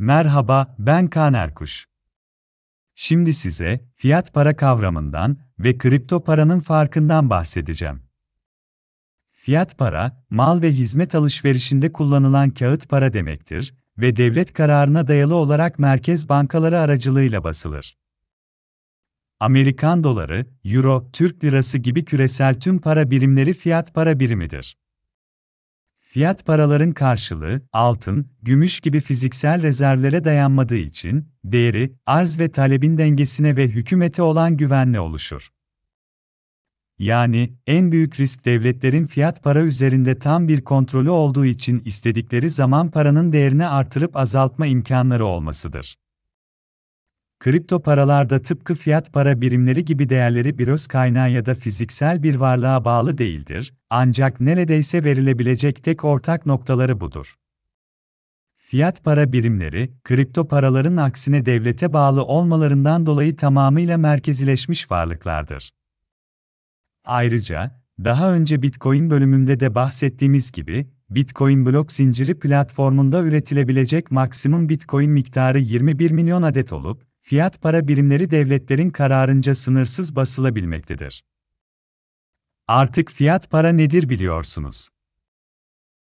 Merhaba, ben Kaan Erkuş. Şimdi size fiyat para kavramından ve kripto paranın farkından bahsedeceğim. Fiyat para, mal ve hizmet alışverişinde kullanılan kağıt para demektir ve devlet kararına dayalı olarak merkez bankaları aracılığıyla basılır. Amerikan doları, euro, Türk lirası gibi küresel tüm para birimleri fiyat para birimidir. Fiyat paraların karşılığı, altın, gümüş gibi fiziksel rezervlere dayanmadığı için, değeri, arz ve talebin dengesine ve hükümete olan güvenle oluşur. Yani, en büyük risk devletlerin fiyat para üzerinde tam bir kontrolü olduğu için istedikleri zaman paranın değerini artırıp azaltma imkanları olmasıdır. Kripto paralarda tıpkı fiyat para birimleri gibi değerleri bir öz kaynağı ya da fiziksel bir varlığa bağlı değildir, ancak neredeyse verilebilecek tek ortak noktaları budur. Fiyat para birimleri, kripto paraların aksine devlete bağlı olmalarından dolayı tamamıyla merkezileşmiş varlıklardır. Ayrıca, daha önce Bitcoin bölümünde de bahsettiğimiz gibi, Bitcoin blok zinciri platformunda üretilebilecek maksimum Bitcoin miktarı 21 milyon adet olup, fiyat para birimleri devletlerin kararınca sınırsız basılabilmektedir. Artık fiyat para nedir biliyorsunuz.